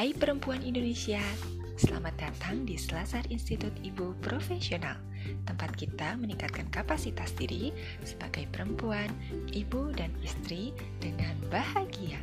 Hai perempuan Indonesia, selamat datang di Selasar Institut Ibu Profesional, tempat kita meningkatkan kapasitas diri sebagai perempuan, ibu, dan istri dengan bahagia.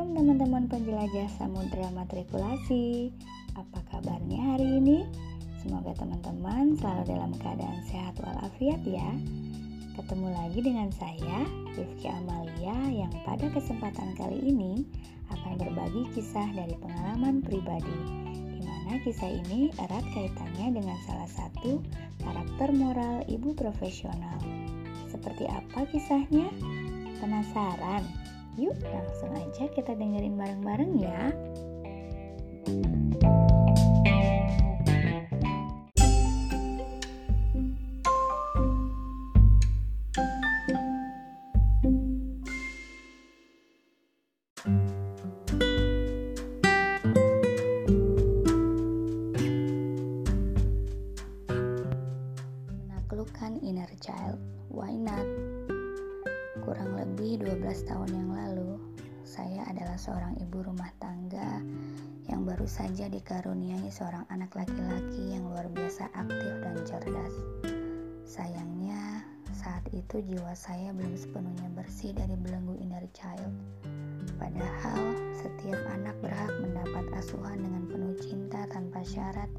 Assalamualaikum teman-teman penjelajah samudera matrikulasi Apa kabarnya hari ini? Semoga teman-teman selalu dalam keadaan sehat walafiat ya Ketemu lagi dengan saya, Rifki Amalia Yang pada kesempatan kali ini akan berbagi kisah dari pengalaman pribadi di mana kisah ini erat kaitannya dengan salah satu karakter moral ibu profesional Seperti apa kisahnya? Penasaran? Yuk langsung aja kita dengerin bareng-bareng ya. Menaklukkan inner child, why not? Lebih 12 tahun yang lalu, saya adalah seorang ibu rumah tangga yang baru saja dikaruniai seorang anak laki-laki yang luar biasa aktif dan cerdas. Sayangnya, saat itu jiwa saya belum sepenuhnya bersih dari belenggu inner child. Padahal, setiap anak berhak mendapat asuhan dengan penuh cinta tanpa syarat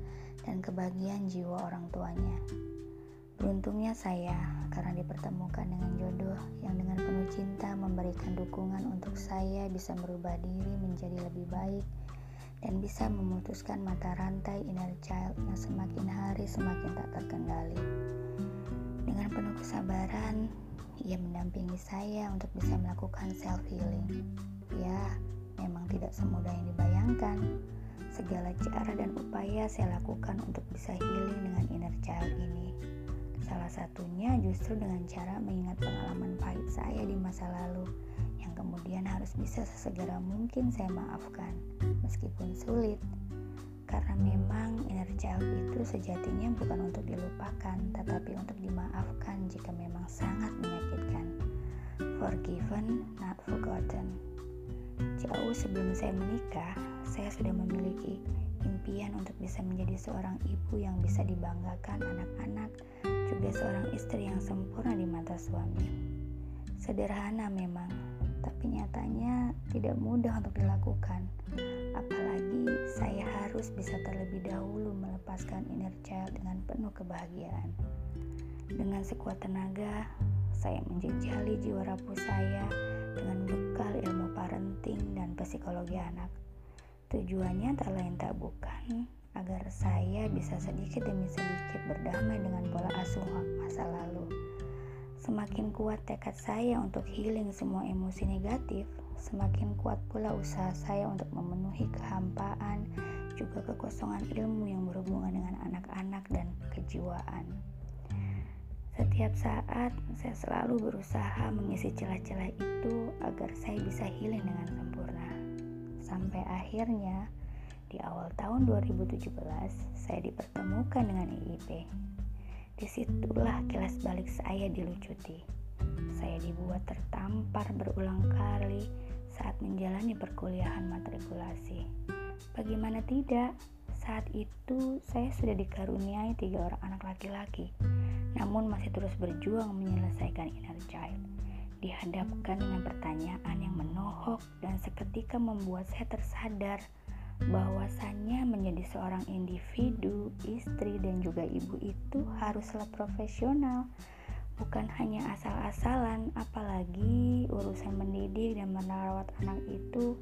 dan kebahagiaan jiwa orang tuanya. Beruntungnya saya karena dipertemukan dengan jodoh memberikan dukungan untuk saya bisa merubah diri menjadi lebih baik dan bisa memutuskan mata rantai inner child yang semakin hari semakin tak terkendali. Dengan penuh kesabaran, ia mendampingi saya untuk bisa melakukan self healing. Ya, memang tidak semudah yang dibayangkan. Segala cara dan upaya saya lakukan untuk bisa healing dengan inner child ini. Salah satunya justru dengan cara mengingat pengalaman pahit saya di masa lalu yang kemudian harus bisa sesegera mungkin saya maafkan meskipun sulit. Karena memang inner child itu sejatinya bukan untuk dilupakan tetapi untuk dimaafkan jika memang sangat menyakitkan. Forgiven, not forgotten. Jauh sebelum saya menikah, saya sudah memiliki impian untuk bisa menjadi seorang ibu yang bisa dibanggakan anak-anak, juga seorang istri yang sempurna di mata suami. Sederhana memang, tapi nyatanya tidak mudah untuk dilakukan. Apalagi saya harus bisa terlebih dahulu melepaskan inner child dengan penuh kebahagiaan. Dengan sekuat tenaga, saya menjejali jiwa rapuh saya dengan bekal ilmu parenting dan psikologi anak. Tujuannya tak lain tak bukan agar saya bisa sedikit demi sedikit berdamai dengan pola asuh masa lalu. Semakin kuat tekad saya untuk healing semua emosi negatif, semakin kuat pula usaha saya untuk memenuhi kehampaan, juga kekosongan ilmu yang berhubungan dengan anak-anak dan kejiwaan. Setiap saat saya selalu berusaha mengisi celah-celah itu agar saya bisa healing dengan sempurna. Sampai akhirnya di awal tahun 2017 saya dipertemukan dengan IIP. Di situlah kilas balik saya dilucuti. Saya dibuat tertampar berulang kali saat menjalani perkuliahan matrikulasi. Bagaimana tidak? Saat itu saya sudah dikaruniai tiga orang anak laki-laki, namun masih terus berjuang menyelesaikan inner child. Dihadapkan dengan pertanyaan yang menohok dan seketika membuat saya tersadar bahwasannya menjadi seorang individu, istri, dan juga ibu itu haruslah profesional, bukan hanya asal-asalan. Apalagi urusan mendidik dan merawat anak itu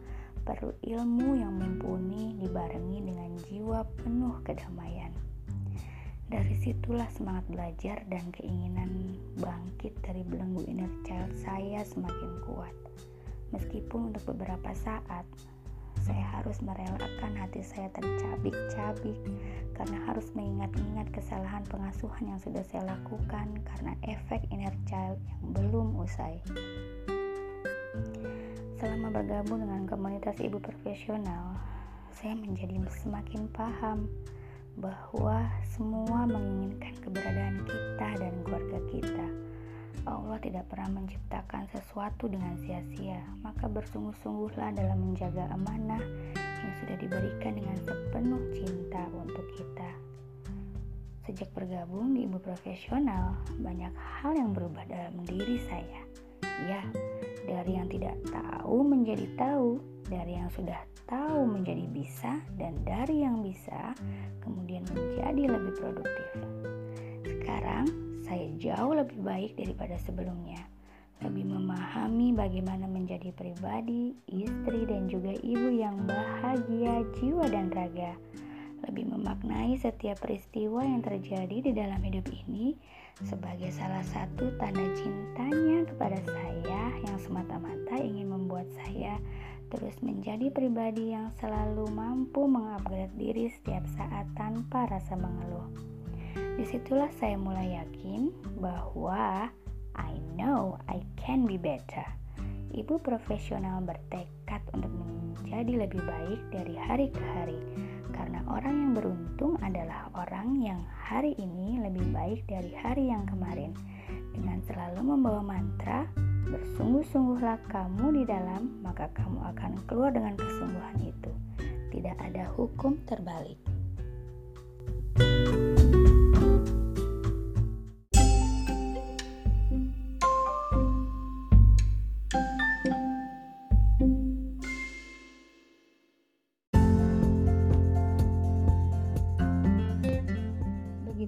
perlu ilmu yang mumpuni dibarengi dengan jiwa penuh kedamaian. Dari situlah semangat belajar dan keinginan bangkit dari belenggu inner child saya semakin kuat. Meskipun untuk beberapa saat saya harus merelakan hati saya tercabik-cabik karena harus mengingat-ingat kesalahan pengasuhan yang sudah saya lakukan karena efek inner child yang belum usai. Selama bergabung dengan komunitas ibu profesional, saya menjadi semakin paham bahwa semua menginginkan keberadaan kita dan keluarga kita. Allah tidak pernah menciptakan sesuatu dengan sia-sia, maka bersungguh-sungguhlah dalam menjaga amanah yang sudah diberikan dengan sepenuh cinta untuk kita. Sejak bergabung di ibu profesional, banyak hal yang berubah dalam diri saya. Ya, dari yang tidak tahu menjadi tahu, dari yang sudah tahu menjadi bisa, dan dari yang bisa kemudian menjadi lebih produktif. Sekarang saya jauh lebih baik daripada sebelumnya. Lebih memahami bagaimana menjadi pribadi, istri, dan juga ibu yang bahagia jiwa dan raga. Lebih memaknai setiap peristiwa yang terjadi di dalam hidup ini sebagai salah satu tanda cintanya kepada saya yang semata-mata ingin membuat saya terus menjadi pribadi yang selalu mampu mengupgrade diri setiap saat tanpa rasa mengeluh. Di situlah saya mulai yakin bahwa I know I can be better. Ibu profesional bertekad untuk menjadi lebih baik dari hari ke hari karena orang yang beruntung adalah orang yang hari ini lebih baik dari hari yang kemarin. Dengan selalu membawa mantra, bersungguh-sungguhlah kamu di dalam, maka kamu akan keluar dengan kesungguhan itu. Tidak ada hukum terbalik.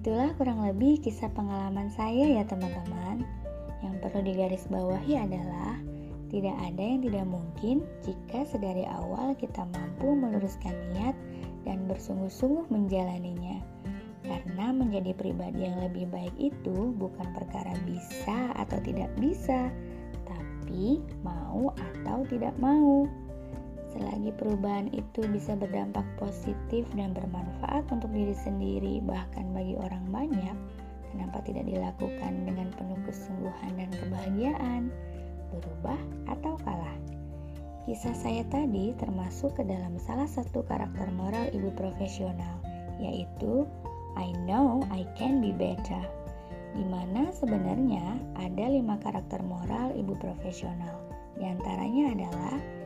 Begitulah kurang lebih kisah pengalaman saya ya teman-teman. Yang perlu digarisbawahi adalah tidak ada yang tidak mungkin jika sedari awal kita mampu meluruskan niat dan bersungguh-sungguh menjalaninya. Karena menjadi pribadi yang lebih baik itu bukan perkara bisa atau tidak bisa, tapi mau atau tidak mau. Selagi perubahan itu bisa berdampak positif dan bermanfaat untuk diri sendiri, bahkan bagi orang banyak, kenapa tidak dilakukan dengan penuh kesungguhan dan kebahagiaan? Berubah atau kalah? Kisah saya tadi termasuk ke dalam salah satu karakter moral ibu profesional, yaitu I know I can be better. Di mana sebenarnya ada lima karakter moral ibu profesional. Di antaranya adalah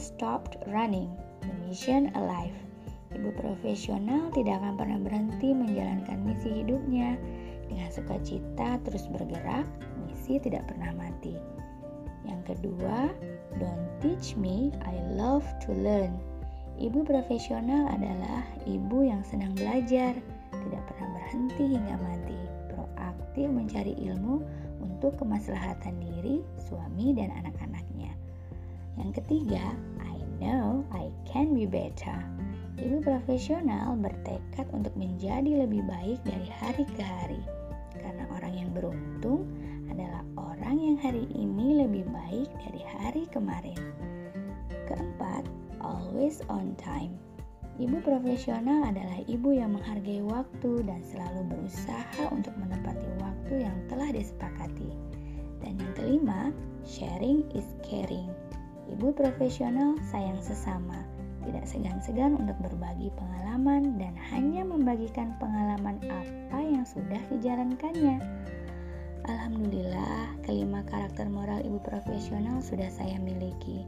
stopped running, the mission alive. Ibu profesional tidak akan pernah berhenti menjalankan misi hidupnya. Dengan sukacita terus bergerak, misi tidak pernah mati. Yang kedua, don't teach me, I love to learn. Ibu profesional adalah ibu yang senang belajar, tidak pernah berhenti hingga mati, proaktif mencari ilmu untuk kemaslahatan diri, suami, dan anak-anaknya. Yang ketiga, I know I can be better. Ibu profesional bertekad untuk menjadi lebih baik dari hari ke hari. Karena orang yang beruntung adalah orang yang hari ini lebih baik dari hari kemarin. Keempat, always on time. Ibu profesional adalah ibu yang menghargai waktu dan selalu berusaha untuk menepati waktu yang telah disepakati. Dan yang kelima, sharing is caring. Ibu profesional sayang sesama, tidak segan-segan untuk berbagi pengalaman dan hanya membagikan pengalaman apa yang sudah dijalankannya. Alhamdulillah, kelima karakter moral ibu profesional sudah saya miliki.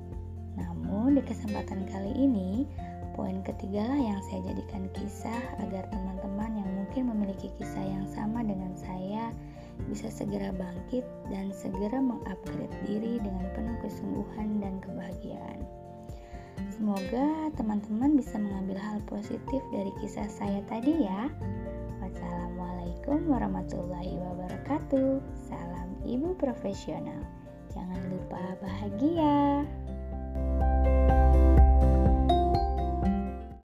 Namun, di kesempatan kali ini, poin ketiga lah yang saya jadikan kisah agar teman-teman yang mungkin memiliki kisah yang sama dengan saya bisa segera bangkit dan segera mengupgrade diri dengan penuh kesungguhan dan kebahagiaan. Semoga teman-teman bisa mengambil hal positif dari kisah saya tadi ya. Wassalamualaikum warahmatullahi wabarakatuh. Salam ibu profesional. Jangan lupa bahagia.